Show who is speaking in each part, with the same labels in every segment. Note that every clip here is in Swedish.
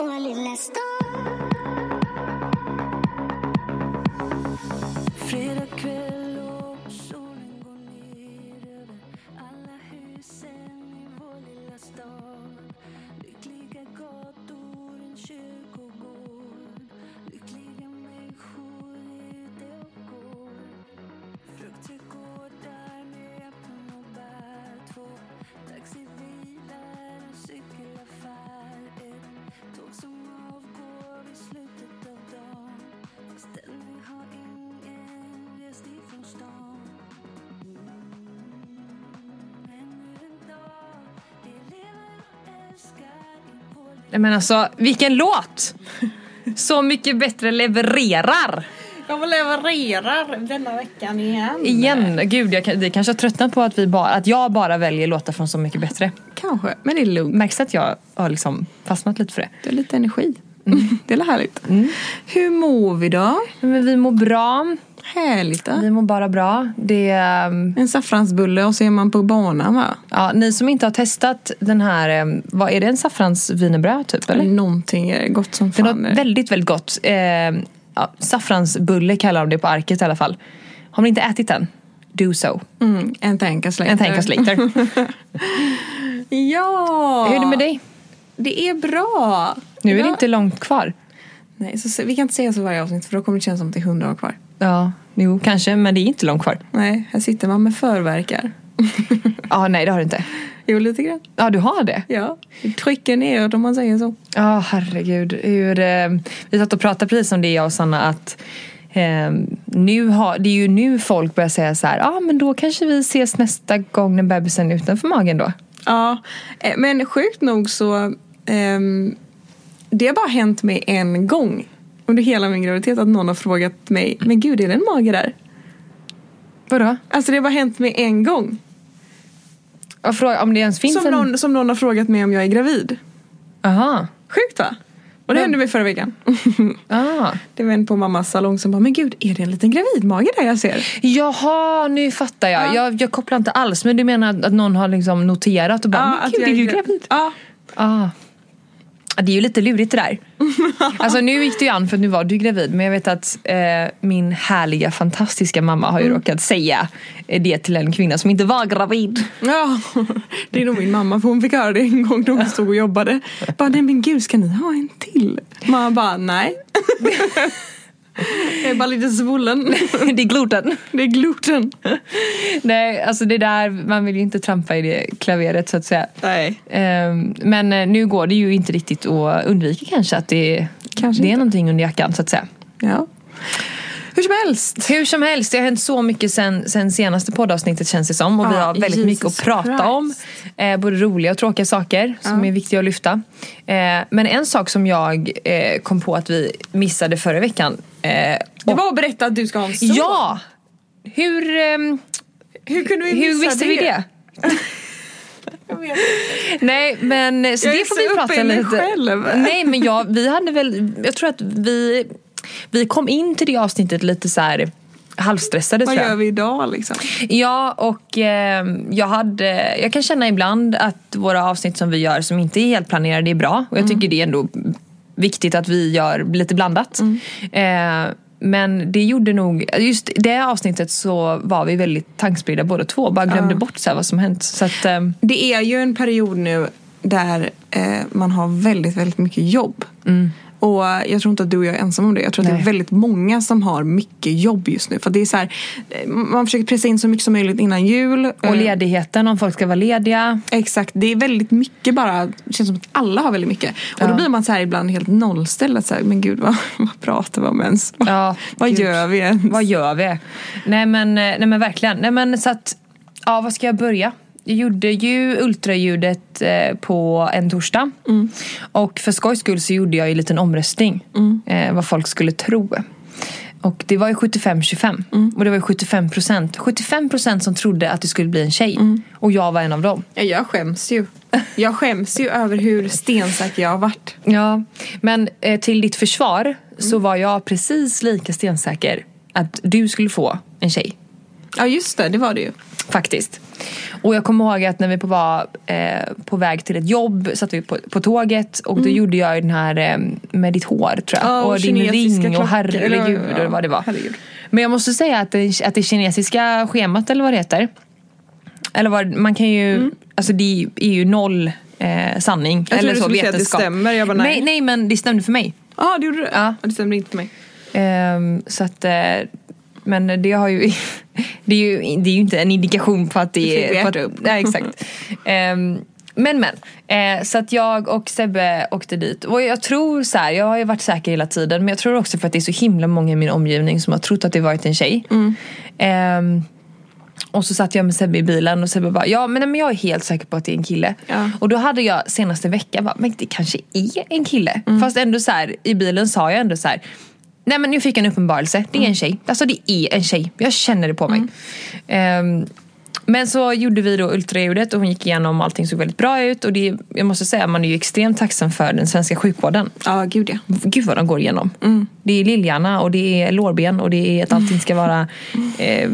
Speaker 1: Lilla
Speaker 2: Fredag
Speaker 3: men alltså, vilken låt! Så mycket bättre levererar!
Speaker 4: Jag levererar denna veckan igen.
Speaker 3: Igen, gud jag, vi kanske har tröttnat på att, vi bara, att jag bara väljer låtar från Så mycket bättre.
Speaker 4: Kanske, men det är lugnt.
Speaker 3: Märks det att jag har liksom fastnat lite för det?
Speaker 4: Det är lite energi. Det är härligt. Hur mår vi då?
Speaker 3: Men vi mår bra,
Speaker 4: Härligt
Speaker 3: vi mår bara bra. Det, ehm,
Speaker 4: En saffransbulle och så är man på banan va?
Speaker 3: ja, ni som inte har testat den här, ehm, vad är det en saffranswienerbröd typ eller?
Speaker 4: Någonting gott som
Speaker 3: Det är
Speaker 4: fan.
Speaker 3: något väldigt, väldigt gott. Eh, ja, saffransbulle kallar de det på arket i alla fall. Har ni inte ätit den? Do so.
Speaker 4: mm, en tänkas
Speaker 3: En tänkas later.
Speaker 4: Ja!
Speaker 3: Hur är det med dig?
Speaker 4: Det är bra.
Speaker 3: Nu är det inte långt kvar.
Speaker 4: Nej, så, vi kan inte säga så varje avsnitt för då kommer det kännas som att det är hundra år kvar.
Speaker 3: Ja, jo kanske, men det är inte långt kvar.
Speaker 4: Nej, här sitter man med förverkar.
Speaker 3: Ja, nej det har du inte.
Speaker 4: Jo, lite grann.
Speaker 3: Ja, du har det?
Speaker 4: Ja, trycker neråt om man säger så.
Speaker 3: Ja, herregud. Hur, eh, vi satt och pratade precis om det jag och Sanna att eh, nu har, det är ju nu folk börjar säga så här, ja ah, men då kanske vi ses nästa gång när bebisen är utanför magen då.
Speaker 4: Ja, eh, men sjukt nog så ehm, det har bara hänt mig en gång under hela min graviditet att någon har frågat mig Men gud, är det en mage där?
Speaker 3: Vadå?
Speaker 4: Alltså det har bara hänt mig en gång.
Speaker 3: Jag frågar om det ens finns
Speaker 4: Som
Speaker 3: en...
Speaker 4: någon, som någon har frågat mig om jag är gravid.
Speaker 3: Aha.
Speaker 4: Sjukt va? Och det
Speaker 3: Ja.
Speaker 4: hände mig förra veckan.
Speaker 3: Ah.
Speaker 4: det var en på mammas salong som bara Men gud, är det en liten gravidmage där jag ser?
Speaker 3: Jaha, nu fattar jag.
Speaker 4: Ja.
Speaker 3: jag. Jag kopplar inte alls, men du menar att någon har liksom noterat och bara, men
Speaker 4: att
Speaker 3: gud,
Speaker 4: jag
Speaker 3: är du
Speaker 4: gra-
Speaker 3: gravid?
Speaker 4: Ja,
Speaker 3: Ah. Det är ju lite lurigt det där. Alltså nu gick det ju an för att nu var du gravid men jag vet att eh, min härliga fantastiska mamma har ju råkat säga eh, det till en kvinna som inte var gravid.
Speaker 4: Ja, det är nog min mamma för hon fick höra det en gång när hon stod och jobbade. Bara, nej men gud ska ni ha en till? Mamma bara, nej. Jag är bara lite svullen.
Speaker 3: det är gluten.
Speaker 4: Det är gluten.
Speaker 3: Nej, alltså det där, man vill ju inte trampa i det klaveret så att säga.
Speaker 4: Nej.
Speaker 3: Ehm, men eh, nu går det ju inte riktigt att undvika kanske att det,
Speaker 4: Kanske
Speaker 3: det är
Speaker 4: inte.
Speaker 3: någonting under jackan så att säga.
Speaker 4: Ja. Hur som helst.
Speaker 3: Hur som helst, det har hänt så mycket sen, sen senaste poddavsnittet känns det som. Och vi
Speaker 4: Ja,
Speaker 3: har väldigt
Speaker 4: Jesus
Speaker 3: mycket att prata
Speaker 4: Christ.
Speaker 3: om. Eh, både roliga och tråkiga saker som är viktiga att lyfta. Eh, men en sak som jag eh, kom på att vi missade förra veckan. Eh,
Speaker 4: Det var att berätta att du ska ha en son.
Speaker 3: ja! Hur, ehm,
Speaker 4: Hur kunde vi
Speaker 3: hur
Speaker 4: missa
Speaker 3: visste vi det?
Speaker 4: Jag vet.
Speaker 3: Nej men så
Speaker 4: Jag
Speaker 3: det får vi prata lite.
Speaker 4: själv.
Speaker 3: Nej men jag, vi hade väl, jag tror att vi, vi kom in till det avsnittet lite så här halvstressade
Speaker 4: Vad
Speaker 3: tror jag.
Speaker 4: gör vi idag liksom?
Speaker 3: Ja, och eh, jag, hade, jag kan känna ibland att våra avsnitt som vi gör som inte är helt planerade är bra. Och jag tycker det är ändå viktigt att vi gör lite blandat. Eh, men det gjorde nog, just det avsnittet så var vi väldigt tankspridda båda två. Bara glömde bort så vad som hänt. Så att, eh,
Speaker 4: Det är ju en period nu där eh, man har väldigt, väldigt mycket jobb. Och jag tror inte att du och jag är ensam om det. Jag tror att det
Speaker 3: Nej.
Speaker 4: är väldigt många som har mycket jobb just nu. För det är så här, eh, man försöker pressa in så mycket som möjligt innan jul.
Speaker 3: och
Speaker 4: Eh,
Speaker 3: ledigheten om folk ska vara lediga.
Speaker 4: Exakt, det är väldigt mycket bara. Det känns som att alla har väldigt mycket. Och då
Speaker 3: Ja.
Speaker 4: blir man så här ibland helt nollställd. Så här, men gud, vad, vad pratar vi om ens?
Speaker 3: Ja,
Speaker 4: vad
Speaker 3: gud.
Speaker 4: gör vi ens?
Speaker 3: Vad gör vi? Nej men, eh, nej men verkligen. Nej men så att, ja vad ska jag börja? Jag gjorde ju ultraljudet eh, på en torsdag. Och för skojs skull så gjorde jag ju en liten omröstning. Eh, vad folk skulle tro. Och det var ju 75-25. Och det var ju 75 procent. 75 procent som trodde att det skulle bli en tjej. Och jag var en av dem.
Speaker 4: Ja, jag skäms ju. Jag skäms ju över hur stensäker jag har varit.
Speaker 3: Ja, men eh, till ditt försvar så var jag precis lika stensäker att du skulle få en tjej.
Speaker 4: Ja, just det. Det var det ju.
Speaker 3: Faktiskt. Och jag kommer ihåg att när vi var eh, på väg till ett jobb satt vi på, på tåget och då gjorde jag den här eh, med ditt hår tror jag.
Speaker 4: Mm. Ja, och
Speaker 3: och din ring
Speaker 4: klockor,
Speaker 3: och herregud
Speaker 4: eller-
Speaker 3: och vad det var.
Speaker 4: herregud.
Speaker 3: Men jag måste säga att det, att det kinesiska schemat eller vad det heter. Eller vad, man kan ju, alltså det är ju noll eh, sanning.
Speaker 4: Mm. Jag
Speaker 3: eller så
Speaker 4: skulle säga att det stämmer, jag bara, nej.
Speaker 3: nej. Nej men det stämde för mig.
Speaker 4: Ja, det gjorde du.
Speaker 3: Ja.
Speaker 4: Det stämmer inte för mig.
Speaker 3: Ehm, så att, eh, men det har ju, det är ju, det är ju inte en indikation på att det är... på att. Nej exakt. Ehm, men men, eh, så att jag och Sebbe åkte dit. Och jag tror så här, jag har ju varit säker hela tiden men jag tror också för att det är så himla många i min omgivning som har trott att det varit en tjej. Ehm, och så satt jag med Sebbe i bilen och Sebbe bara, ja men, nej, men jag är helt säker på att det är en kille.
Speaker 4: Ja.
Speaker 3: Och då hade jag senaste veckan bara, men det kanske är en kille. Fast ändå så här, i bilen sa jag ändå så här. Nej men nu fick jag en uppenbarelse, det är en tjej. Alltså det är en tjej, jag känner det på mig. Ehm, men så gjorde vi då ultraljudet och hon gick igenom allting såg väldigt bra ut. Och det, jag måste säga, man är ju extremt tacksam för den svenska sjukvården.
Speaker 4: Ja, gud ja.
Speaker 3: Gud vad de går igenom. Det är lillhjärna och det är lårben och det är att allting ska vara... Eh,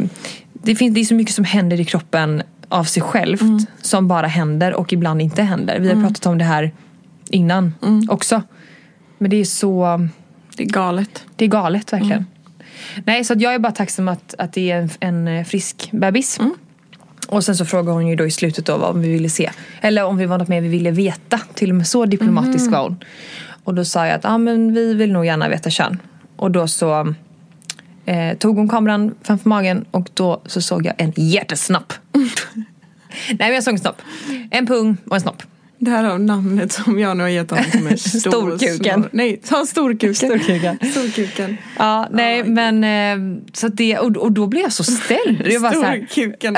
Speaker 3: det, finns, det är så mycket som händer i kroppen av sig självt som bara händer och ibland inte händer. Vi har pratat om det här innan också. Men det är så...
Speaker 4: Det är galet.
Speaker 3: Det är galet verkligen. Nej, så att jag är bara tacksam att, att det är en, en eh, frisk bebis. Och sen så frågade hon ju då i slutet då vad vi ville se. Eller om vi var något mer vi ville veta. Till och med så diplomatisk var hon. Och då sa jag att ah, men vi vill nog gärna veta kön. Och då så eh, tog hon kameran framför magen och då så såg jag en jättesnopp. Nej men jag såg en snopp. En pung och en snopp.
Speaker 4: Det här har namnet som jag nu har gett honom som är stor,
Speaker 3: Storkuken.
Speaker 4: svår- Nej, ta storkuken.
Speaker 3: Storkuken.
Speaker 4: Storkuken.
Speaker 3: Ja, nej men eh, så det, och, och då blev jag så ställd. Jag
Speaker 4: Storkuken.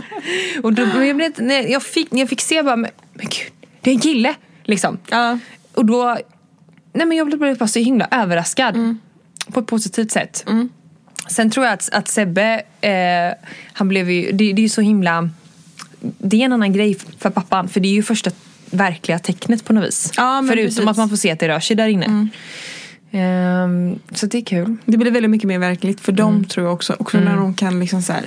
Speaker 3: Och då, jag, blev, inte- när, jag fick, jag fick se bara, men, men gud, det är en kille! Liksom.
Speaker 4: Ja.
Speaker 3: Och då, nej men jag blev bara så himla överraskad. På ett positivt sätt. Sen tror jag att, att Sebbe, eh, han blev ju, det, det är ju så himla, det är en annan grej för pappan. För det är ju första verkliga tecknet på något vis.
Speaker 4: Ja,
Speaker 3: Förutom
Speaker 4: precis.
Speaker 3: att man får se att det rör sig där inne. Ehm, så det är kul.
Speaker 4: Det blir väldigt mycket mer verkligt för
Speaker 3: Mm.
Speaker 4: dem tror jag också. Också när de kan liksom så här,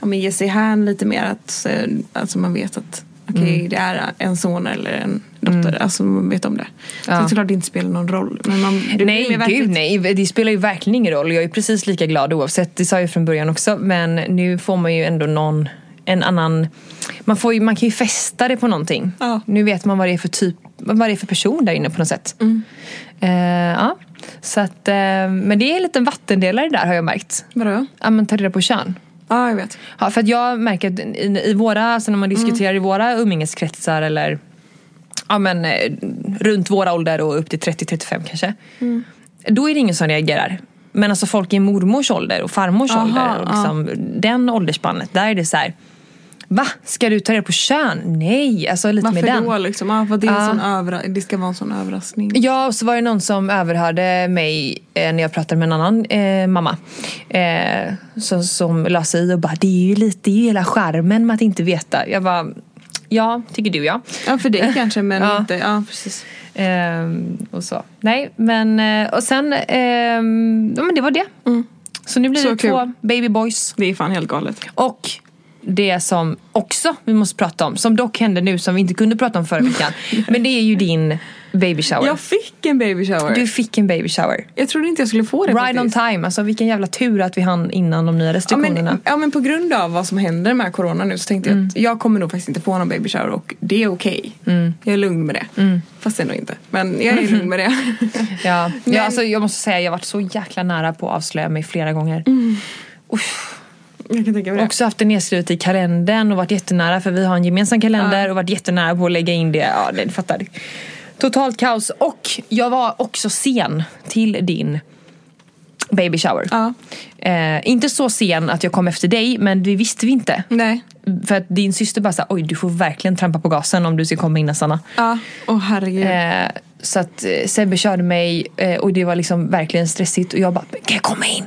Speaker 4: ja, men ge sig hän lite mer. Att, alltså man vet att okej
Speaker 3: Mm.
Speaker 4: det är en son eller en dotter. Alltså man vet om det. Så
Speaker 3: Ja.
Speaker 4: det är klart det inte spelar någon roll. Men man, det
Speaker 3: Nej,
Speaker 4: verkligt.
Speaker 3: gud nej. Det spelar ju verkligen ingen roll. Jag är precis lika glad oavsett. Det sa jag från början också. Men nu får man ju ändå någon, en annan... Man, får ju, man kan ju fästa det på någonting.
Speaker 4: Ja.
Speaker 3: Nu vet man vad det är för typ, vad det är för person där inne på något sätt.
Speaker 4: Mm.
Speaker 3: Eh, ja. Så att, eh, men det är en liten vattendelare där har jag märkt.
Speaker 4: Vadå?
Speaker 3: Ja, men ta reda på kön.
Speaker 4: Ja, jag vet.
Speaker 3: Ja, för att jag märker att i, i våra, alltså när man diskuterar i våra umgängeskretsar eller ja, men, eh, runt våra ålder och upp till 30-35 kanske. Då är det ingen som reagerar. Men alltså folk i mormors ålder och farmors
Speaker 4: Aha,
Speaker 3: ålder, och liksom, den åldersspannet, där är det så här. Va? Ska du ta reda på kön? Nej, alltså lite
Speaker 4: Varför
Speaker 3: med den.
Speaker 4: då liksom? För det, sån övra- det ska vara en sån överraskning.
Speaker 3: Ja, och så var det någon som överhörde mig eh, när jag pratade med en annan eh, mamma. Eh, så, som la sig i och bara, det är ju lite, det är ju hela charmen med att inte veta. Jag bara, ja, tycker du ja.
Speaker 4: Ja, för dig kanske men
Speaker 3: Ja.
Speaker 4: inte. Ja, precis.
Speaker 3: Ehm, och så. Nej, men eh, och sen, ehm, ja men det var det. Så nu blir
Speaker 4: Så
Speaker 3: det
Speaker 4: kul.
Speaker 3: två baby boys.
Speaker 4: Det är fan helt galet.
Speaker 3: Och det som också vi måste prata om, som dock hände nu som vi inte kunde prata om förra veckan. men det är ju din baby shower.
Speaker 4: Jag fick en baby shower.
Speaker 3: Du fick en baby shower.
Speaker 4: Jag trodde inte jag skulle få det
Speaker 3: Right on
Speaker 4: faktiskt.
Speaker 3: time, alltså vilken jävla tur att vi hann innan de nya
Speaker 4: Ja
Speaker 3: restriktionerna.
Speaker 4: men, ja men på grund av vad som händer med corona nu så tänkte jag att jag kommer nog faktiskt inte få någon baby shower och det är okej. Jag är lugn med det. Fast ändå inte. Men jag är lugn med det.
Speaker 3: Ja,
Speaker 4: Men-
Speaker 3: ja alltså, jag måste säga jag har varit så jäkla nära på att avslöja mig flera gånger.
Speaker 4: Jag kan tänka mig.
Speaker 3: Också haft det nedskrivet i kalendern och varit jättenära för vi har en gemensam kalender och varit jättenära på att lägga in det. Ja, det fattar. Totalt kaos. Och jag var också sen till din baby shower.
Speaker 4: Ja.
Speaker 3: Eh, inte så sen att jag kom efter dig men det visste vi inte.
Speaker 4: Nej.
Speaker 3: För att din syster bara sa oj du får verkligen trampa på gasen om du ska komma innan Sanna.
Speaker 4: Ja. Åh herregud.
Speaker 3: Eh, så att eh, Sebbe körde mig eh, och det var liksom verkligen stressigt och jag bara, kan jag komma in?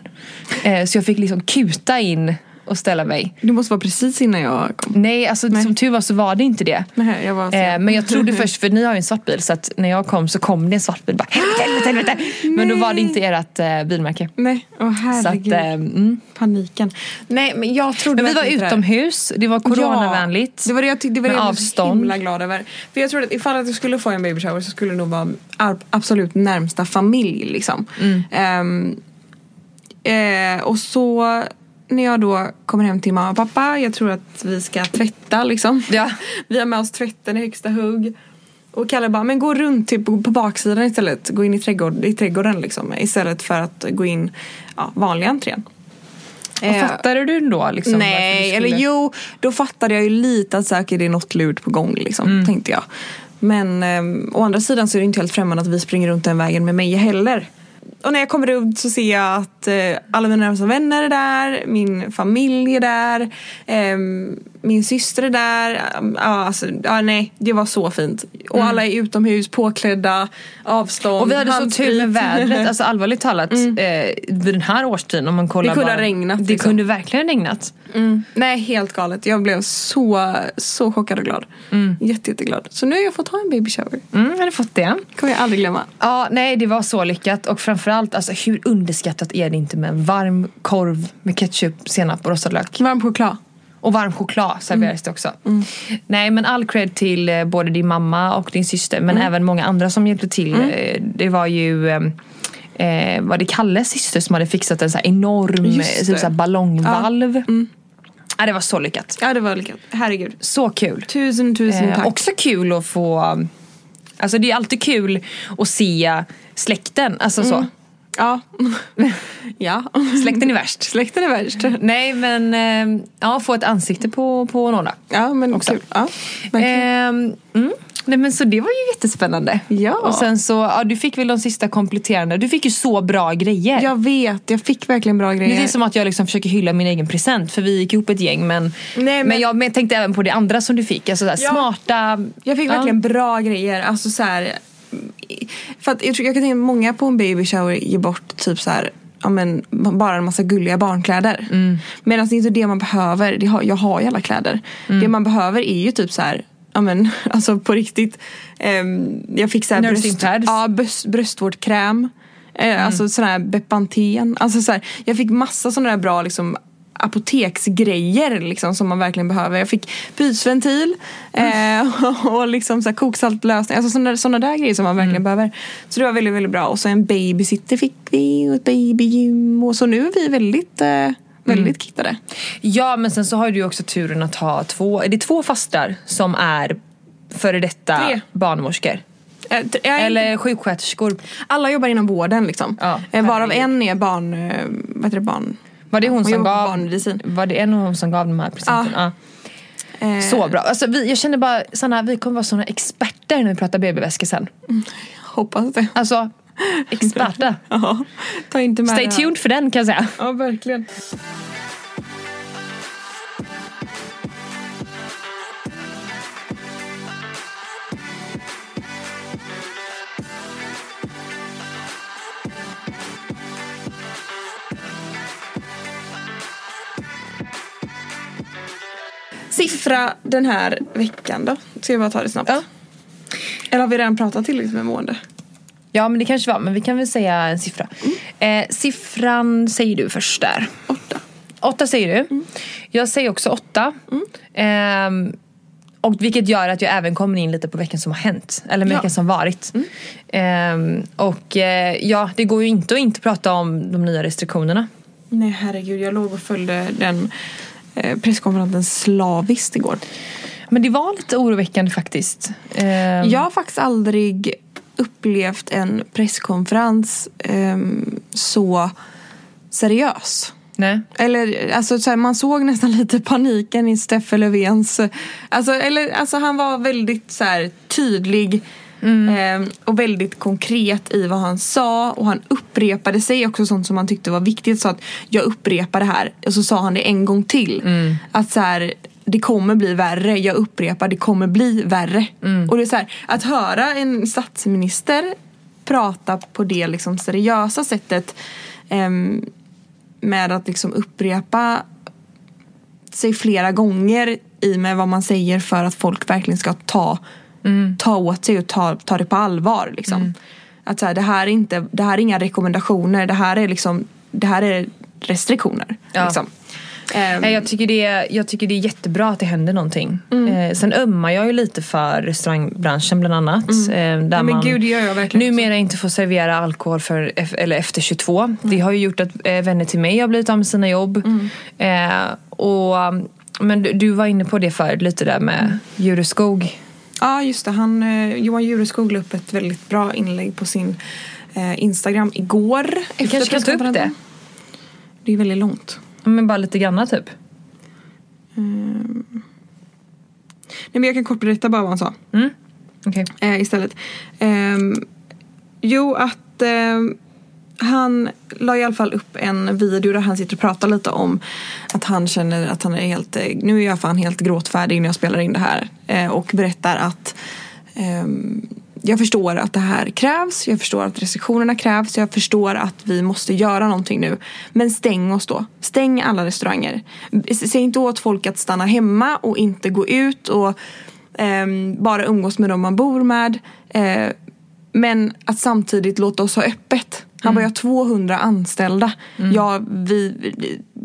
Speaker 3: Eh, så jag fick liksom kuta in och ställa mig.
Speaker 4: Det måste vara precis innan jag kom.
Speaker 3: Nej, alltså
Speaker 4: Nej.
Speaker 3: som tur var så var det inte det.
Speaker 4: Nej, jag var.
Speaker 3: Eh, men jag trodde först, för ni har ju en svart bil så att när jag kom så kom det en svart bil. Bara, helvete, helvete, helvete. Men då var det inte ert eh, bilmärke.
Speaker 4: Nej, åh
Speaker 3: Så att,
Speaker 4: herregud.
Speaker 3: eh, mm.
Speaker 4: Paniken. Nej, men jag trodde
Speaker 3: Men vi var utomhus, det var coronavänligt.
Speaker 4: Ja, det var det jag tyckte, det var det jag
Speaker 3: avstånd.
Speaker 4: var så himla glad över. För jag trodde att ifall att jag skulle få en baby shower så skulle det nog vara ar- absolut närmsta familj liksom.
Speaker 3: Mm.
Speaker 4: Ehm, eh, och så när jag då kommer hem till mamma och pappa, jag tror att vi ska tvätta liksom.
Speaker 3: Ja.
Speaker 4: Vi har med oss tvätten i högsta hugg. Och Kalle bara, men gå runt typ på, baksidan istället. Gå in i, trädgård, i trädgården liksom. Istället för att gå in ja, vanliga entrén.
Speaker 3: Och
Speaker 4: Eh,
Speaker 3: fattade du då liksom?
Speaker 4: Nej,
Speaker 3: skulle-
Speaker 4: eller jo, då fattade jag ju lite att säkert det är något lurt på gång liksom,
Speaker 3: Mm.
Speaker 4: tänkte jag. Men eh, å andra sidan så är det inte helt främmande att vi springer runt den vägen med mig heller. Och när jag kommer runt så ser jag att eh, alla mina närmaste vänner är där, min familj är där, eh, min syster är där. Ja, alltså, ja, nej, det var så fint. Och alla är utomhus, påklädda, avstånd,
Speaker 3: Mm. Och vi hade så tur
Speaker 4: handsprit.
Speaker 3: med vädret, alltså allvarligt talat. Eh, vid den här årstiden om man kollar
Speaker 4: Det kunde
Speaker 3: bara,
Speaker 4: ha regnat,
Speaker 3: Det
Speaker 4: liksom.
Speaker 3: kunde verkligen ha regnat.
Speaker 4: Mm. Nej, helt galet. Jag blev så, så chockad och glad. Jätte, jätteglad. Så nu har jag fått ha en baby shower.
Speaker 3: Mm, jag hade fått det.
Speaker 4: kommer jag aldrig glömma.
Speaker 3: Ja, nej det var så lyckat och framförallt alltså, hur underskattat är det inte med en varm korv med ketchup, senap och rostad lök.
Speaker 4: Varm choklad.
Speaker 3: Och varm choklad serveras det också. Nej men all cred till eh, både din mamma och din syster men även många andra som hjälpte till. Eh, Det var ju eh, eh, var det Kalles syster som hade fixat en så enorm eh, typ så ballongvalv. Ja, det var så lyckat.
Speaker 4: Ja, det var lyckat. Herregud.
Speaker 3: Så kul.
Speaker 4: Tusen, tusen
Speaker 3: Eh,
Speaker 4: tack.
Speaker 3: också kul att få Alltså det är alltid kul att se släkten, alltså så.
Speaker 4: Ja. ja.
Speaker 3: Släkten är värst.
Speaker 4: Släkten är värst.
Speaker 3: Nej men eh, ja, få ett ansikte på, på några.
Speaker 4: Ja, men
Speaker 3: Också.
Speaker 4: kul. Ja.
Speaker 3: Ehm, mm. Nej men så det var ju jättespännande.
Speaker 4: Ja.
Speaker 3: Och sen så, ja du fick väl de sista kompletterande, du fick ju så bra grejer.
Speaker 4: Jag vet, jag fick verkligen bra grejer.
Speaker 3: Det är som att jag liksom försöker hylla min egen present för vi gick ihop ett gäng men,
Speaker 4: Nej,
Speaker 3: men...
Speaker 4: men-
Speaker 3: jag men tänkte även på det andra som du fick. Alltså såhär,
Speaker 4: Ja.
Speaker 3: smarta...
Speaker 4: Jag fick
Speaker 3: Ja.
Speaker 4: verkligen bra grejer. Alltså så här, för att jag, tror, jag kan tänka mig många på en baby shower ger bort typ så här, ja, men, bara en massa gulliga barnkläder.
Speaker 3: Mm.
Speaker 4: Medan det är inte det man behöver. Det har, jag har ju alla kläder.
Speaker 3: Mm.
Speaker 4: Det man behöver är ju typ så här Ja men alltså på riktigt. ehm, jag fick så här bröst, ja, bröst, bröstvårdskräm. Eh,
Speaker 3: Mm.
Speaker 4: Alltså sån här Bepanten. Alltså så här, jag fick massa sådana där bra liksom apoteksgrejer liksom, som man verkligen behöver. Jag fick pysventil eh, och liksom så här koksaltlösning. Alltså sådana, sådana där grejer som man verkligen
Speaker 3: Mm.
Speaker 4: behöver. Så det var väldigt, väldigt bra. Och så en babysitter fick vi och ett babygym. Och så nu är vi väldigt, eh, väldigt
Speaker 3: Mm.
Speaker 4: kittade.
Speaker 3: Ja men sen så har du också turen att ha två, är det två fastrar som är före detta
Speaker 4: Tre.
Speaker 3: barnmorskor?
Speaker 4: Jag är inte-
Speaker 3: Eller sjuksköterskor?
Speaker 4: Alla jobbar inom vården liksom.
Speaker 3: Ja,
Speaker 4: eh, varav en är barn... Eh, vad heter det? Barn...
Speaker 3: Var det hon,
Speaker 4: Hon
Speaker 3: som gav,
Speaker 4: barnmedicin.
Speaker 3: var det en av hon som gav de här presenterna? Ja.
Speaker 4: Eh,
Speaker 3: Så bra. Alltså, vi, jag känner bara, Sanna, vi kommer vara såna experter när vi pratar BB-väskor sen.
Speaker 4: Hoppas det.
Speaker 3: Alltså, experter.
Speaker 4: Ja, ta inte med
Speaker 3: Stay tuned för den kan jag säga.
Speaker 4: Ja, verkligen. Siffra den här veckan då? Ska vi bara ta det snabbt?
Speaker 3: Ja.
Speaker 4: Eller har vi redan pratat tillräckligt med mående?
Speaker 3: Ja men det kanske var, men vi kan väl säga en siffra. Eh, siffran säger du först där.
Speaker 4: Åtta.
Speaker 3: Åtta säger du. Jag säger också åtta. Ehm, och vilket gör att jag även kommer in lite på veckan som har hänt. Eller
Speaker 4: Ja.
Speaker 3: veckan som varit. Ehm, och eh, ja, det går ju inte att inte prata om de nya restriktionerna.
Speaker 4: Nej herregud, jag låg och följde den eh, presskonferensen slaviskt igår.
Speaker 3: Men det var lite oroväckande faktiskt. Ehm,
Speaker 4: Jag har faktiskt aldrig upplevt en presskonferens ehm, så seriös.
Speaker 3: Nej.
Speaker 4: Eller alltså så här, man såg nästan lite paniken i Steffe Löfvens... Alltså, eller, alltså han var väldigt så här, tydlig ehm, och väldigt konkret i vad han sa. Och han upprepade sig också sånt som han tyckte var viktigt. Så att jag upprepar det här. Och så sa han det en gång till. Att så här, det kommer bli värre. Jag upprepar, det kommer bli värre. Och det är så här, att höra en statsminister prata på det liksom seriösa sättet ehm, med att liksom upprepa sig flera gånger i med vad man säger för att folk verkligen ska ta, ta åt sig och ta, ta det på allvar. Liksom. Att så här, det, här är inte, det här är inga rekommendationer, det här är, liksom, det här är restriktioner.
Speaker 3: Ja.
Speaker 4: Liksom.
Speaker 3: Jag tycker, det är, jag tycker det är jättebra att det händer någonting.
Speaker 4: Mm.
Speaker 3: Eh, sen ömmar jag ju lite för restaurangbranschen bland annat. Eh, där
Speaker 4: Mm. Ja, men
Speaker 3: man
Speaker 4: gud, gör jag verkligen
Speaker 3: numera inte får servera alkohol för, eller efter 22. Det har ju gjort att eh, vänner till mig har blivit av med sina jobb.
Speaker 4: Mm.
Speaker 3: Och, men du, du var inne på det förut lite där med
Speaker 4: Mm.
Speaker 3: Jureskog.
Speaker 4: Ja, just det. Han, eh, Johan Jureskog la upp ett väldigt bra inlägg på sin eh, Instagram igår.
Speaker 3: Du kanske kan ta upp det?
Speaker 4: Det är väldigt långt.
Speaker 3: Men bara lite granna typ.
Speaker 4: Nej, men jag kan kort berätta bara vad han sa
Speaker 3: Mm. Okej.
Speaker 4: eh, istället. Ehm, jo, att ehm, han la i alla fall upp en video där han sitter och pratar lite om att han känner att han är helt, eh, nu är jag fan helt gråtfärdig när jag spelar in det här. Eh, och berättar att um, jag förstår att det här krävs, jag förstår att restriktionerna krävs, jag förstår att vi måste göra någonting nu. Men stäng oss då. Stäng alla restauranger. Säg inte åt folk att stanna hemma och inte gå ut och um, bara umgås med dem man bor med. Uh, men att samtidigt låta oss ha öppet. Han bara, jag har 200 anställda. Ja, vi,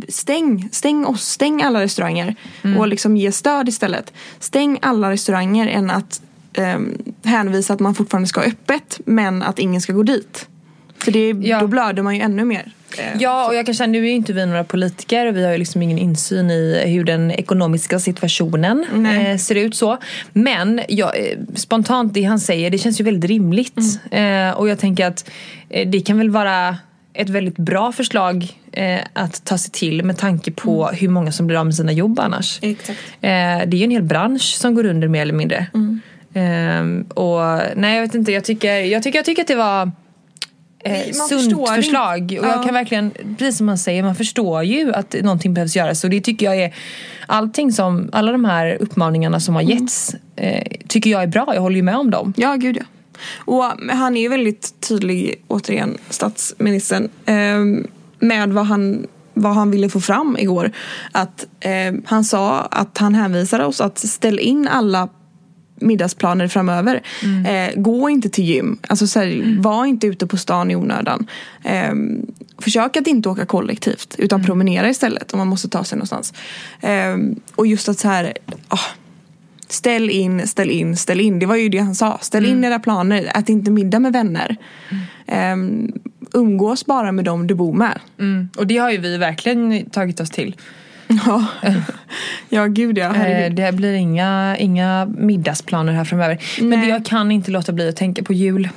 Speaker 4: stäng, stäng oss, stäng alla restauranger. Och liksom ge stöd istället. Stäng alla restauranger än att um, hänvisa att man fortfarande ska ha öppet men att ingen ska gå dit. För det,
Speaker 3: Ja.
Speaker 4: då blöder man ju ännu mer. Eh,
Speaker 3: Ja, och jag kan känna, nu är ju inte vi några politiker och vi har ju liksom ingen insyn i hur den ekonomiska situationen
Speaker 4: Nej.
Speaker 3: eh, ser ut så. Men ja, eh, spontant det han säger, det känns ju väldigt rimligt.
Speaker 4: Mm.
Speaker 3: Eh, och jag tänker att eh, det kan väl vara ett väldigt bra förslag eh, att ta sig till med tanke på
Speaker 4: Mm.
Speaker 3: hur många som blir av med sina jobb annars. Eh, det är ju en hel bransch som går under mer eller mindre.
Speaker 4: Mm.
Speaker 3: Ehm, och nej jag vet inte, jag tycker, jag tycker, jag tycker att det var eh, sunt förslag.
Speaker 4: inte.
Speaker 3: Och jag
Speaker 4: Ja.
Speaker 3: kan verkligen, precis som man säger, man förstår ju att någonting behövs göras. Och det tycker jag är, allting som, alla de här uppmaningarna som har
Speaker 4: Mm.
Speaker 3: getts eh, tycker jag är bra. Jag håller ju med om dem.
Speaker 4: Ja, gud ja. Och han är ju väldigt tydlig, återigen, statsministern, eh, med vad han, vad han ville få fram igår. Att eh, han sa att han hänvisade oss att ställa in alla middagsplaner framöver. Eh, gå inte till gym. Alltså, så här, Var inte ute på stan i onödan. Eh, försök att inte åka kollektivt utan promenera istället om man måste ta sig någonstans. Eh, och just att så här... ah, Ställ in, ställ in, ställ in. Det var ju det han sa. Ställ in era planer. Ät inte middag med vänner. Um, umgås bara med dem du bor med.
Speaker 3: Och det har ju vi verkligen tagit oss till.
Speaker 4: Ja, ja gud ja.
Speaker 3: Eh,
Speaker 4: Herregud.
Speaker 3: det blir inga, inga middagsplaner här framöver. Men
Speaker 4: Nej.
Speaker 3: det, jag kan inte låta bli att tänka på jul.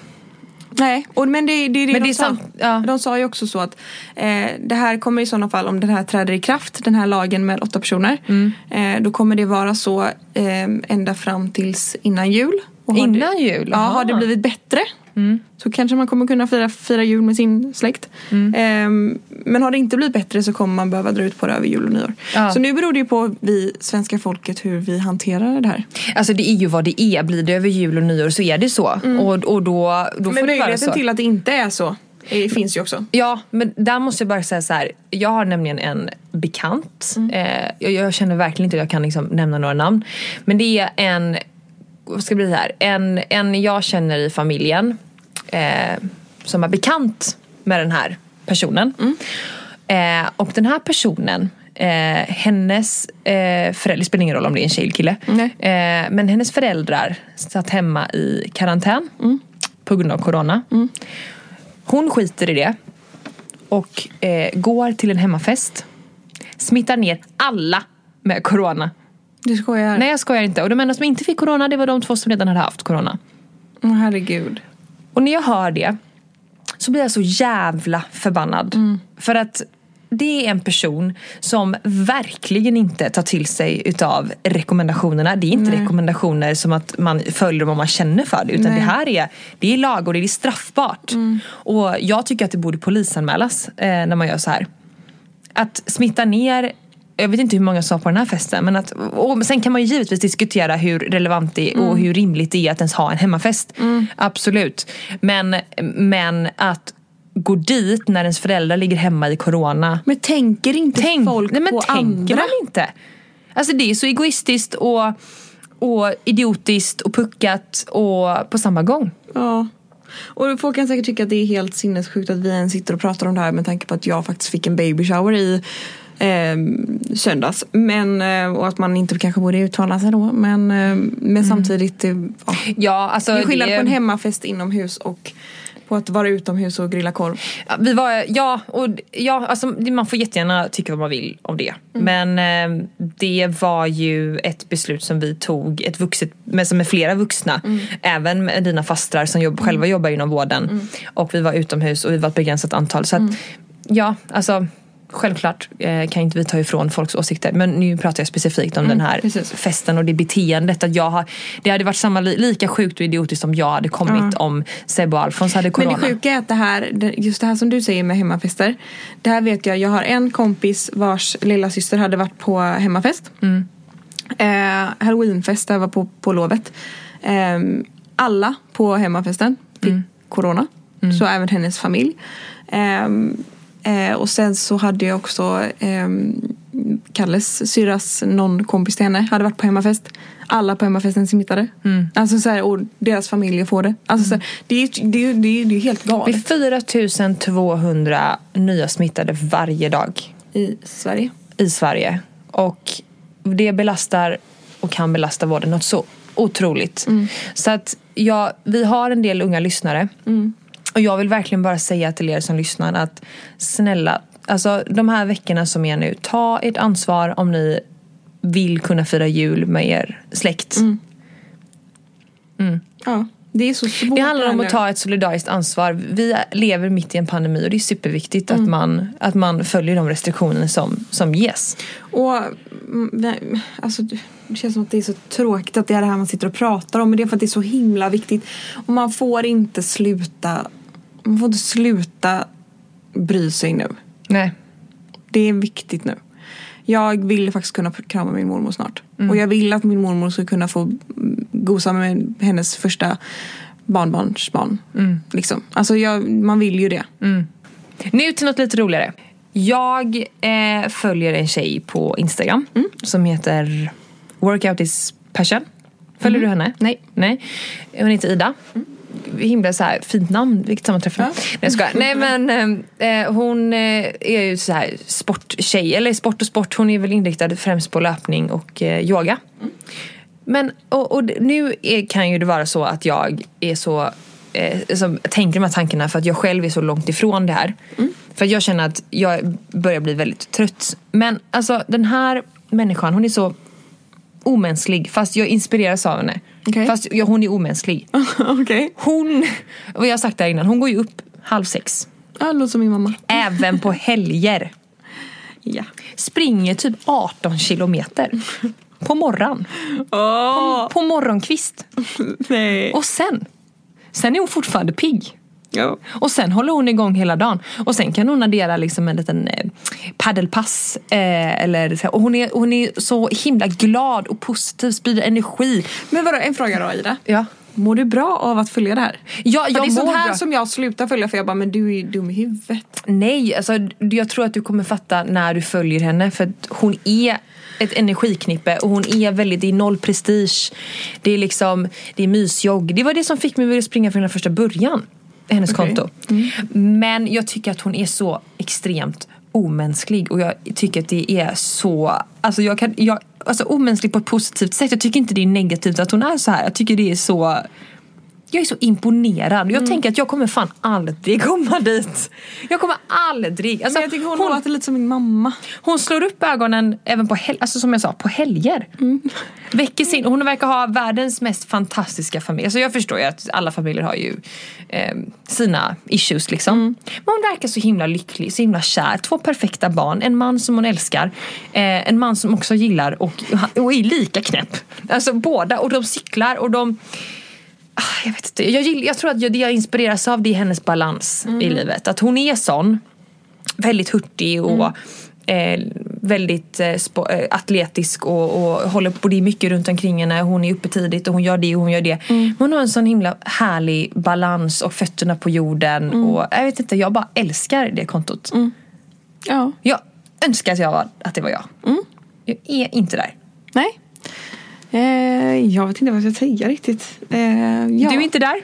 Speaker 4: Nej, och, men det, det det
Speaker 3: Men
Speaker 4: de
Speaker 3: det
Speaker 4: sa.
Speaker 3: ja.
Speaker 4: De sa ju också så att eh, det här kommer i sådana fall, om den här träder i kraft, den här lagen med åtta personer.
Speaker 3: Mm.
Speaker 4: Eh, då kommer det vara så eh, ända fram tills innan jul. Och
Speaker 3: Innan
Speaker 4: det,
Speaker 3: jul?
Speaker 4: Ja,
Speaker 3: Aha.
Speaker 4: har det blivit bättre så kanske man kommer kunna fira, fira jul med sin släkt.
Speaker 3: Mm.
Speaker 4: Ehm, men har det inte blivit bättre så kommer man behöva dra ut på det över jul och nyår.
Speaker 3: Ja.
Speaker 4: Så nu beror det ju på vi svenska folket hur vi hanterar det här.
Speaker 3: Alltså det är ju vad det är. Blir det över jul och nyår så är det så. Och, och då, då
Speaker 4: Mm. men
Speaker 3: det
Speaker 4: möjligheten till att det inte är så eh, finns ju också.
Speaker 3: Ja, men där måste jag bara säga så här. Jag har nämligen en bekant.
Speaker 4: Mm.
Speaker 3: Eh, jag, jag känner verkligen inte att jag kan liksom nämna några namn. Men det är en, vad ska det bli här? En, en jag känner i familjen. Eh, som är bekant med den här personen.
Speaker 4: Mm.
Speaker 3: Eh, och den här personen Eh, hennes eh, föräldrar, det spelar ingen roll om det är en tjej eller kille. Eh, men hennes föräldrar satt hemma i karantän
Speaker 4: Mm.
Speaker 3: på grund av corona. Hon skiter i det och eh, går till en hemmafest. Smittar ner alla med corona.
Speaker 4: Du skojar?
Speaker 3: Nej jag skojar inte. Och de enda som inte fick corona det var de två som redan hade haft corona.
Speaker 4: Åh, herregud.
Speaker 3: Och när jag hör det så blir jag så jävla förbannad. För att det är en person som verkligen inte tar till sig utav rekommendationerna. Det är inte
Speaker 4: Nej.
Speaker 3: rekommendationer som att man följer vad man känner för det. Utan
Speaker 4: Nej.
Speaker 3: det här är, det är lag och det är straffbart. Och jag tycker att det borde polisanmälas eh, när man gör så här. Att smitta ner jag vet inte hur många sa på den här festen. Men att, och sen kan man ju givetvis diskutera hur relevant det är och hur rimligt det är att ens ha en hemmafest. Absolut. Men, men att gå dit när ens föräldrar ligger hemma i corona.
Speaker 4: Men tänker inte
Speaker 3: Tänk,
Speaker 4: folk
Speaker 3: nej men
Speaker 4: på
Speaker 3: tänker
Speaker 4: andra?
Speaker 3: man inte? Alltså det är så egoistiskt och, och idiotiskt och puckat och på samma gång.
Speaker 4: Ja. Och folk kan säkert tycka att det är helt sinnessjukt att vi ens sitter och pratar om det här med tanke på att jag faktiskt fick en baby shower i eh, söndags. Men, eh, och att man inte kanske borde uttala sig då. Men, eh, men samtidigt, det, ja.
Speaker 3: Ja, alltså
Speaker 4: det är skillnad på en hemmafest inomhus och på att vara utomhus och grilla korv.
Speaker 3: Vi var, ja, och ja, alltså, man får jättegärna tycka vad man vill om det. Men eh, det var ju ett beslut som vi tog, ett vuxet, med, som med flera vuxna. Även med dina fastrar som jobb, själva jobbar inom vården. Och vi var utomhus och vi var ett begränsat antal. Så att, ja, alltså Självklart eh, kan inte vi ta ifrån folks åsikter men nu pratar jag specifikt om den här
Speaker 4: precis.
Speaker 3: festen och det beteendet. Att jag har, det hade varit samma, li- lika sjukt och idiotiskt om jag hade kommit om Sebbe och Alfons hade corona.
Speaker 4: Men det sjuka är att det här, det- just det här som du säger med hemmafester. Det här vet jag, jag har en kompis vars lilla syster hade varit på hemmafest. Eh, Halloweenfest jag var på, på lovet. Eh, alla på hemmafesten fick corona. Så även hennes familj. Ehm, eh, och sen så hade jag också ehm, Kalles syrras någon kompis till henne hade varit på hemmafest. Alla på hemmafesten smittade. Alltså så här, och deras familjer får det. Alltså så här, det, är, det, är, det, är, det är helt
Speaker 3: Det
Speaker 4: galet.
Speaker 3: är 4200 nya smittade varje dag
Speaker 4: I Sverige.
Speaker 3: i Sverige. Och det belastar och kan belasta vården något så otroligt. Så att ja, vi har en del unga lyssnare. Och jag vill verkligen bara säga till er som lyssnar att snälla, alltså de här veckorna som är nu, ta ert ansvar om ni vill kunna fira jul med er släkt.
Speaker 4: Ja, det är så svårt.
Speaker 3: Det handlar om att ta ett solidariskt ansvar. Vi lever mitt i en pandemi och det är superviktigt att, man, att man följer de restriktioner som, som ges.
Speaker 4: Och mm, alltså, det känns som att det är så tråkigt att det är det här man sitter och pratar om. Men det är för att det är så himla viktigt. Och man får inte sluta man får inte sluta bry sig nu.
Speaker 3: Nej.
Speaker 4: Det är viktigt nu. Jag vill faktiskt kunna krama min mormor snart. Och jag vill att min mormor ska kunna få mm, gosa med hennes första barnbarnsbarn. Liksom. Alltså jag, man vill ju det.
Speaker 3: Nu till något lite roligare. Jag eh, följer en tjej på Instagram som heter Workout is passion. Följer du henne? Nej. Nej. Hon heter Ida. Himla så här fint namn, vilket sammanträffande.
Speaker 4: Ja.
Speaker 3: Nej jag skojar. Nej men eh, hon eh, är ju så här sporttjej, eller sport och sport. Hon är väl inriktad främst på löpning och eh, yoga. Men och, och nu är, kan ju det vara så att jag är så eh, som tänker de här tankarna för att jag själv är så långt ifrån det här. För att jag känner att jag börjar bli väldigt trött. Men alltså den här människan, hon är så omänsklig fast jag inspireras av henne.
Speaker 4: Okej.
Speaker 3: Fast ja, hon är omänsklig.
Speaker 4: Okej.
Speaker 3: Hon, och jag har sagt det här innan, hon går ju upp halv sex.
Speaker 4: Ja, låter som min mamma.
Speaker 3: Även på helger.
Speaker 4: Ja.
Speaker 3: Springer typ 18 kilometer. På morgon.
Speaker 4: Åh,
Speaker 3: På morgonkvist.
Speaker 4: nej.
Speaker 3: Och sen, sen är hon fortfarande pigg.
Speaker 4: Ja.
Speaker 3: Och sen håller hon igång hela dagen. Och sen kan hon addera liksom en liten eh, paddelpass. Eh, eller, så här. och hon, är, hon är så himla glad och positiv, sprider energi.
Speaker 4: Men vadå, en fråga då Ida.
Speaker 3: Ja.
Speaker 4: Mår du bra av att följa det här?
Speaker 3: Ja,
Speaker 4: För
Speaker 3: jag
Speaker 4: det är sånt här
Speaker 3: bra.
Speaker 4: som jag slutar följa för jag bara, men du är ju dum i huvudet.
Speaker 3: Nej, alltså, jag tror att du kommer fatta när du följer henne. För att hon är ett energiknippe och hon är väldigt, det är noll prestige. Det är liksom, det är mysjogg. Det var det som fick mig att vilja springa från den första början. Hennes
Speaker 4: Okej.
Speaker 3: konto. Men jag tycker att hon är så extremt omänsklig och jag tycker att det är så, alltså jag kan, jag, alltså omänsklig på ett positivt sätt. Jag tycker inte det är negativt att hon är så här. Jag tycker det är så jag är så imponerad. Jag tänker att jag kommer fan aldrig komma dit. Jag kommer aldrig. Alltså,
Speaker 4: Men jag tycker hon,
Speaker 3: hon,
Speaker 4: låter lite som min mamma.
Speaker 3: hon slår upp ögonen även på hel- alltså som jag sa, på helger. Väcker sin, hon verkar ha världens mest fantastiska familj. Alltså jag förstår ju att alla familjer har ju eh, sina issues liksom. Men hon verkar så himla lycklig, så himla kär. Två perfekta barn, en man som hon älskar. Eh, en man som också gillar och, och är lika knäpp. Alltså båda, och de cyklar och de jag vet inte. Jag, gill, jag tror att jag, det jag inspireras av det är hennes balans i livet. Att hon är sån. Väldigt hurtig och eh, väldigt eh, spo, eh, atletisk och, och håller på. Det är mycket runt omkring henne. Hon är uppe tidigt och hon gör det och hon gör det. Men hon har en sån himla härlig balans och fötterna på jorden. Och jag vet inte, jag bara älskar det kontot.
Speaker 4: Ja.
Speaker 3: Jag önskar att, jag var, att det var jag. Jag är inte där.
Speaker 4: Nej. Eh, jag vet inte vad jag ska säga riktigt. Eh, ja,
Speaker 3: Du är inte där?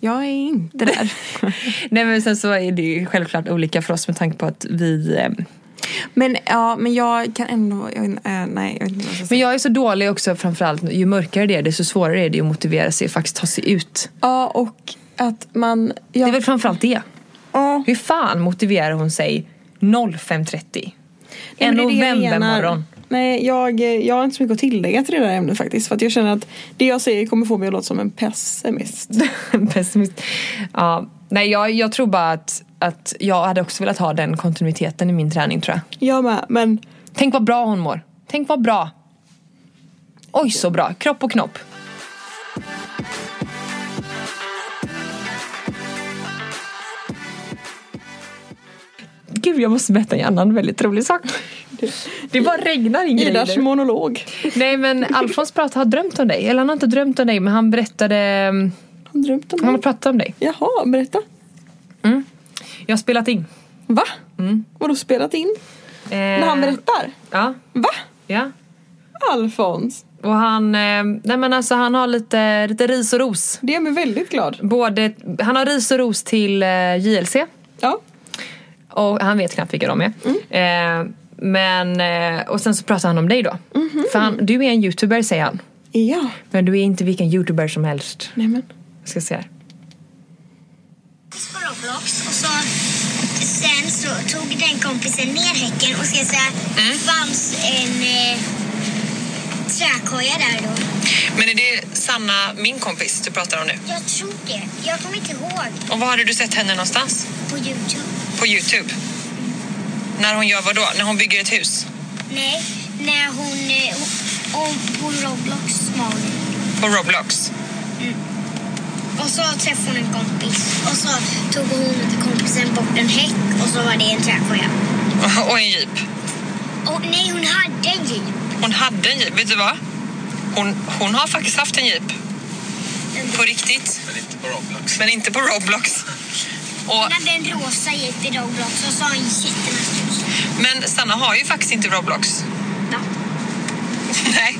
Speaker 4: Jag är inte där.
Speaker 3: Nej men sen så är det ju självklart olika för oss med tanke på att vi... eh,
Speaker 4: men ja, men jag kan ändå... Jag, eh, nej, jag vet inte vad jag ska
Speaker 3: Men
Speaker 4: säga.
Speaker 3: jag är så dålig också framförallt, ju mörkare det är desto svårare är det att motivera sig och faktiskt ta sig ut.
Speaker 4: Ja, och att man... Ja,
Speaker 3: Det är väl framförallt det.
Speaker 4: ja,
Speaker 3: Hur fan motiverar hon sig 05.30? En
Speaker 4: men jag
Speaker 3: novembermorgon.
Speaker 4: Nej, jag, jag har inte så mycket att tillägga till det där ämnet faktiskt. För att jag känner att det jag säger kommer få mig att låta som en pessimist.
Speaker 3: Pessimist. Ja, nej, jag, jag tror bara att, att jag hade också velat ha den kontinuiteten i min träning tror jag.
Speaker 4: Jag med, men
Speaker 3: Tänk vad bra hon mår. Tänk vad bra. Oj så bra. Kropp och knopp. Gud jag måste berätta en annan väldigt rolig sak. Det bara regnar in grejer.
Speaker 4: monolog.
Speaker 3: Nej men Alfons prat, har drömt om dig. Eller han har inte drömt om dig men han berättade
Speaker 4: Han drömt om
Speaker 3: Han har pratat om dig.
Speaker 4: Jaha, berätta.
Speaker 3: Jag har spelat in.
Speaker 4: Va? Vadå spelat in?
Speaker 3: Eh,
Speaker 4: När han berättar?
Speaker 3: Ja.
Speaker 4: Va?
Speaker 3: ja.
Speaker 4: Alfons?
Speaker 3: Och han, eh, nej men alltså han har lite, lite ris och ros.
Speaker 4: Det gör mig väldigt glad.
Speaker 3: Både, han har ris och ros till eh, JLC.
Speaker 4: Ja.
Speaker 3: Och han vet knappt vilka de är. Eh, men, eh, och sen så pratar han om dig då. För han, du är en youtuber säger han.
Speaker 4: Ja.
Speaker 3: Men du är inte vilken youtuber som helst.
Speaker 4: Nej men.
Speaker 3: Jag ska se här.
Speaker 1: på Roblox och så sen så tog den kompisen ner häcken och ska säga det fanns en eh, träkoja där då.
Speaker 3: Men är det Sanna, min kompis, du pratar om nu?
Speaker 1: Jag tror det. Jag kommer inte ihåg.
Speaker 3: Och var hade du sett henne någonstans?
Speaker 1: På Youtube.
Speaker 3: På Youtube? När hon gör vad då? När hon bygger ett hus?
Speaker 1: Nej, när hon... Eh, hon- på Roblox.
Speaker 3: På Roblox?
Speaker 1: Och så träffade hon en kompis. Och så tog hon och kompisen bort en häck och så var det en träkoja.
Speaker 3: Och en jeep?
Speaker 1: Och nej, hon hade en jeep.
Speaker 3: Hon hade en jeep, vet du vad? Hon, hon har faktiskt haft en jeep. På riktigt.
Speaker 5: Men inte på Roblox.
Speaker 3: Men inte på Roblox. Och,
Speaker 1: Hon hade en rosa jeep i Roblox och så har hon jättemycket hus.
Speaker 3: men Sanna har ju faktiskt inte Roblox.
Speaker 1: Va?
Speaker 3: Nej.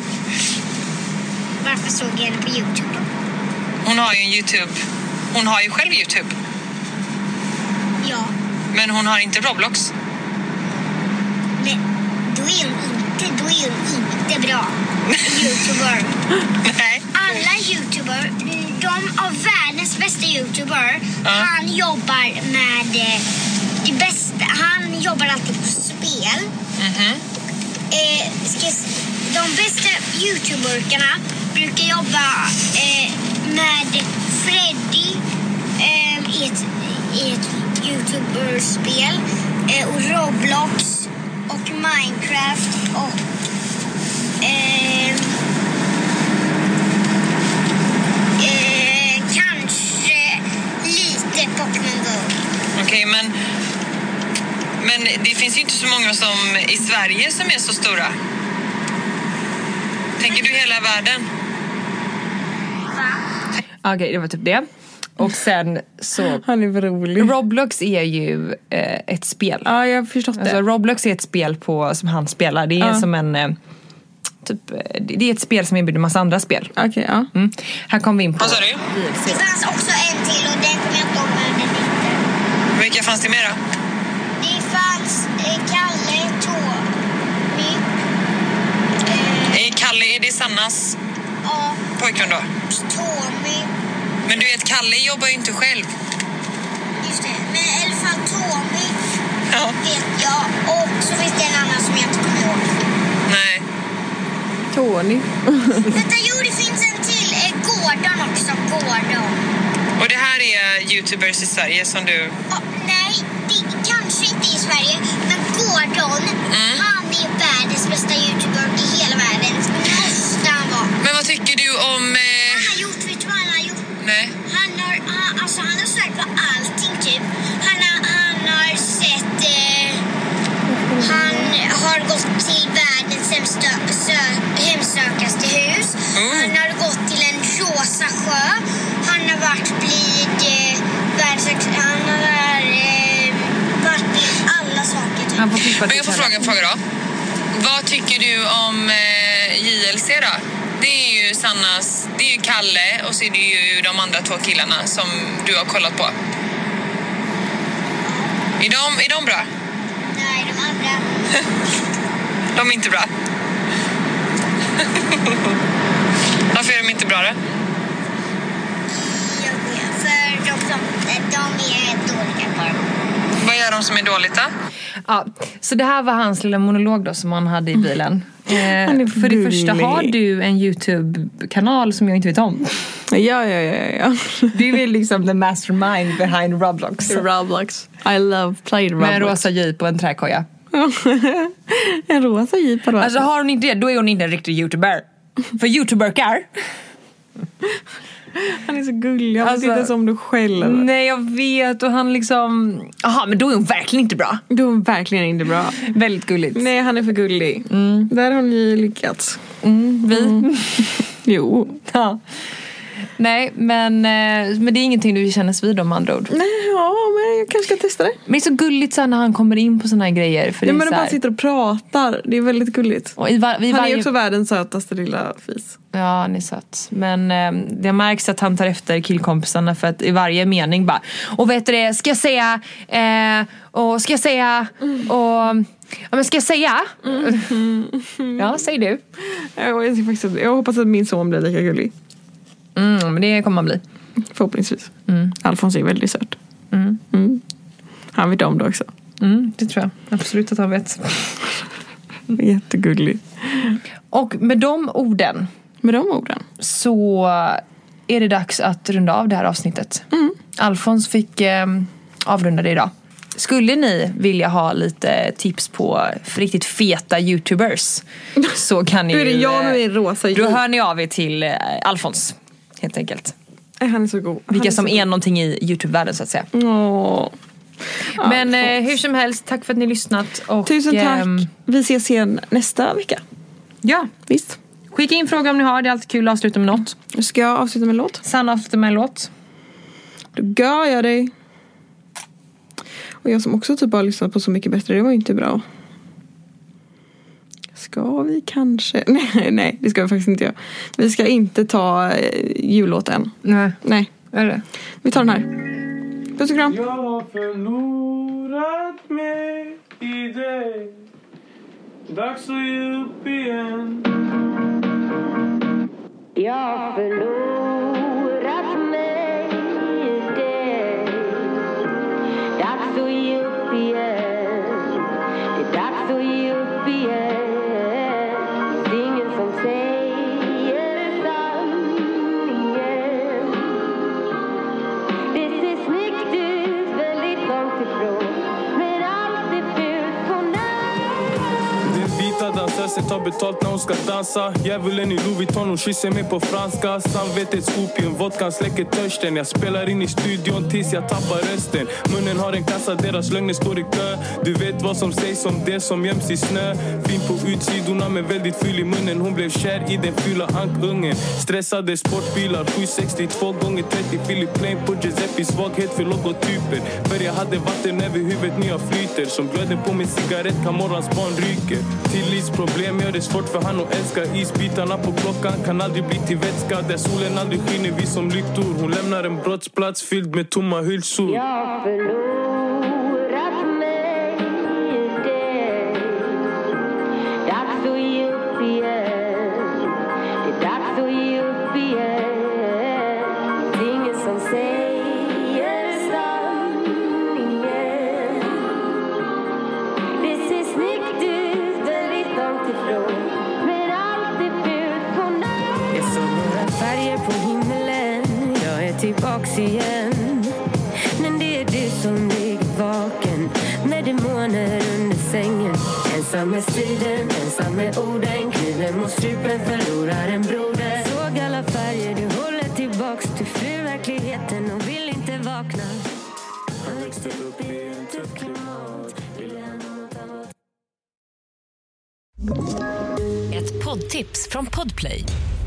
Speaker 1: Varför såg jag henne på Youtube då?
Speaker 3: Hon har ju en Youtube. Hon har ju själv Youtube.
Speaker 1: Ja,
Speaker 3: Men hon har inte Roblox.
Speaker 1: men då är hon inte, då är hon inte bra. Youtuber.
Speaker 3: Nej.
Speaker 1: Alla youtuber, de av världens bästa youtuber,
Speaker 3: Ja.
Speaker 1: han jobbar med eh, det bästa. Han jobbar alltid på spel. Eh, ska, jag s- de bästa youtuberkarna brukar jobba eh, med Freddy eh, i ett, i ett youtuberspel eh, och Roblox och Minecraft och eh, eh, kanske lite Pokémon Go.
Speaker 3: Okej, men... Men det finns ju inte så många som i Sverige som är så stora. Tänker du hela världen? Okej, det var typ det. Och sen så...
Speaker 4: Han är rolig.
Speaker 3: Roblox är ju eh, ett spel.
Speaker 4: Ja, jag har förstått
Speaker 3: Alltså,
Speaker 4: det.
Speaker 3: Roblox är ett spel på, som han spelar. Det är
Speaker 4: Ja.
Speaker 3: som en... Eh, typ, eh, det är ett spel som erbjuder massa andra spel.
Speaker 4: Okej, ja.
Speaker 3: Mm. Här kommer vi in på...
Speaker 5: Vad sa du?
Speaker 1: Det fanns också en till och den kommer jag inte ihåg vad den heter.
Speaker 3: Vilka fanns det mera?
Speaker 1: Det fanns eh, Kalle, Tommy, eh,
Speaker 3: Är Kalle, är det Sannas
Speaker 1: ja,
Speaker 3: pojkvän då?
Speaker 1: Tommy,
Speaker 3: Men du vet, Kalle jobbar ju inte själv.
Speaker 1: just det. Men i alla fall Tommy
Speaker 3: Ja.
Speaker 1: vet jag. Och så finns det en annan som jag inte kommer ihåg.
Speaker 3: Nej.
Speaker 4: Tony.
Speaker 1: Vänta, jo det finns en till. Eh, Gordon också. Gordon.
Speaker 3: Och det här är youtubers i Sverige som du...
Speaker 1: Ja, nej, det kanske inte i Sverige. Men Gordon,
Speaker 3: Mm.
Speaker 1: han är världens bästa youtuber i hela världen. Måste han vara.
Speaker 3: Men vad tycker du om... Eh...
Speaker 5: Men jag får fråga en fråga då. Vad tycker du om eh,
Speaker 3: JLC då? Det är ju Sannas, det är ju Kalle och så är det ju de andra två killarna som du har kollat på. Är de, är de bra?
Speaker 1: Nej, de andra.
Speaker 3: De är inte bra. Varför är de inte bra då?
Speaker 1: Jag vet, för de, som, de är dåliga på dem.
Speaker 3: Vad gör de som är dåligt då? Ja, så det här var hans lilla monolog då som han hade i bilen.
Speaker 4: Är
Speaker 3: Eh, för det första har du en Youtube-kanal som jag inte vet om.
Speaker 4: Ja, ja, ja, ja.
Speaker 3: Du är liksom the mastermind behind Roblox.
Speaker 4: Roblox. I love playing Roblox.
Speaker 3: Med en rosa jeep och en träkoja.
Speaker 4: en rosa jeep har
Speaker 3: Alltså har hon inte det, då är hon inte en riktig youtuber. För youtuberkar,
Speaker 4: Han är så gullig. Han
Speaker 3: Alltså-
Speaker 4: inte ens om du själv.
Speaker 3: nej jag vet och han liksom, jaha men då är hon verkligen inte bra.
Speaker 4: Du är verkligen inte bra.
Speaker 3: Väldigt gulligt.
Speaker 4: Nej, han är för gullig. Där har ni lyckats.
Speaker 3: Mm, vi.
Speaker 4: Jo.
Speaker 3: Ja. Nej men, eh, men det är ingenting du känner vid om andra ord.
Speaker 4: Nej, ja, men jag kanske ska testa det.
Speaker 3: Men det är så gulligt så när han kommer in på såna här grejer. För
Speaker 4: Ja,
Speaker 3: det
Speaker 4: men de bara sitter och pratar. Det är väldigt gulligt.
Speaker 3: och i var, vid
Speaker 4: Han
Speaker 3: varje,
Speaker 4: är också världens sötaste lilla fis.
Speaker 3: Ja, han är söt. Men eh, det märks att han tar efter killkompisarna för att i varje mening bara Och vet du det, ska jag säga eh, och ska jag säga och Ja men ska jag säga? Ja, säg du.
Speaker 4: Jag, jag, jag hoppas att min son blir lika gullig.
Speaker 3: Mm, men det kommer han bli.
Speaker 4: Förhoppningsvis. Alfons är väldigt söt.
Speaker 3: Mm.
Speaker 4: Mm. Han vet om det också.
Speaker 3: Mm, det tror jag absolut att han vet.
Speaker 4: Jättegullig.
Speaker 3: Och med de orden
Speaker 4: Med de orden.
Speaker 3: så är det dags att runda av det här avsnittet. Alfons fick eh, avrunda det idag. Skulle ni vilja ha lite tips på riktigt feta youtubers så kan ni
Speaker 4: Då är det jag med
Speaker 3: eh,
Speaker 4: min rosa
Speaker 3: Då
Speaker 4: jeep.
Speaker 3: hör ni av er till eh, Alfons helt enkelt.
Speaker 4: Nej, Han är så god.
Speaker 3: Vilka
Speaker 4: han
Speaker 3: som är någonting i youtube-världen så att säga.
Speaker 4: Åh.
Speaker 3: Men eh, hur som helst, tack för att ni lyssnat. Och,
Speaker 4: Tusen tack.
Speaker 3: ehm,
Speaker 4: Vi ses igen nästa vecka.
Speaker 3: ja,
Speaker 4: Visst.
Speaker 3: skicka in frågor om ni har. Det är alltid kul att avsluta med något.
Speaker 4: Ska jag avsluta med en låt?
Speaker 3: Sanna avslutar med en låt.
Speaker 4: Då gör jag dig. Och jag som också typ har lyssnat på Så mycket bättre, det var ju inte bra. Ska vi kanske? Nej, nej det ska vi faktiskt inte göra. Vi ska inte ta eh, jullåten.
Speaker 3: Nej,
Speaker 4: Nej,
Speaker 3: är det?
Speaker 4: vi tar den här. Puss och kram.
Speaker 5: Jag har förlorat mig i dig Dags att ge upp igen
Speaker 6: Jag har
Speaker 5: vita tar betalt när hon ska dansa. Djävulen i Louis Vuitton, hon kysser mig på franska. Samvetets opium, vodkan släcker törsten. Jag spelar in i studion tills jag tappar rösten. Munnen har en kassa, deras lögner står i kö. Du vet vad som sägs om det som göms i snö. Fin på utsidorna men väldigt ful i munnen. Hon blev kär i den fula ankungen. Stressade sportbilar, 762 gånger 30 Philip Plain på Giuseppe Svaghet för logotyper För jag hade vatten över huvudet, när jag flyter. Som glöden på min cigarett kan morgons barn ryker. Tillitsproblem gör det svårt för han att älska Isbitarna på klockan? Kan aldrig bli till vätska. Där solen aldrig skiner. Vi som lyktor Hon lämnar en brottsplats fylld med tomma hylsor.
Speaker 6: Tillbaks igen. Men det är du som ligger vaken med demoner under sängen. Ensam med striden, ensam med orden. Kniven mot strupen, förlorar en broder. Såg alla färger, du håller tillbaks Du flyr verkligheten och vill inte vakna. Jag växte upp i ett tufft klimat.
Speaker 7: Ett poddtips från Podplay.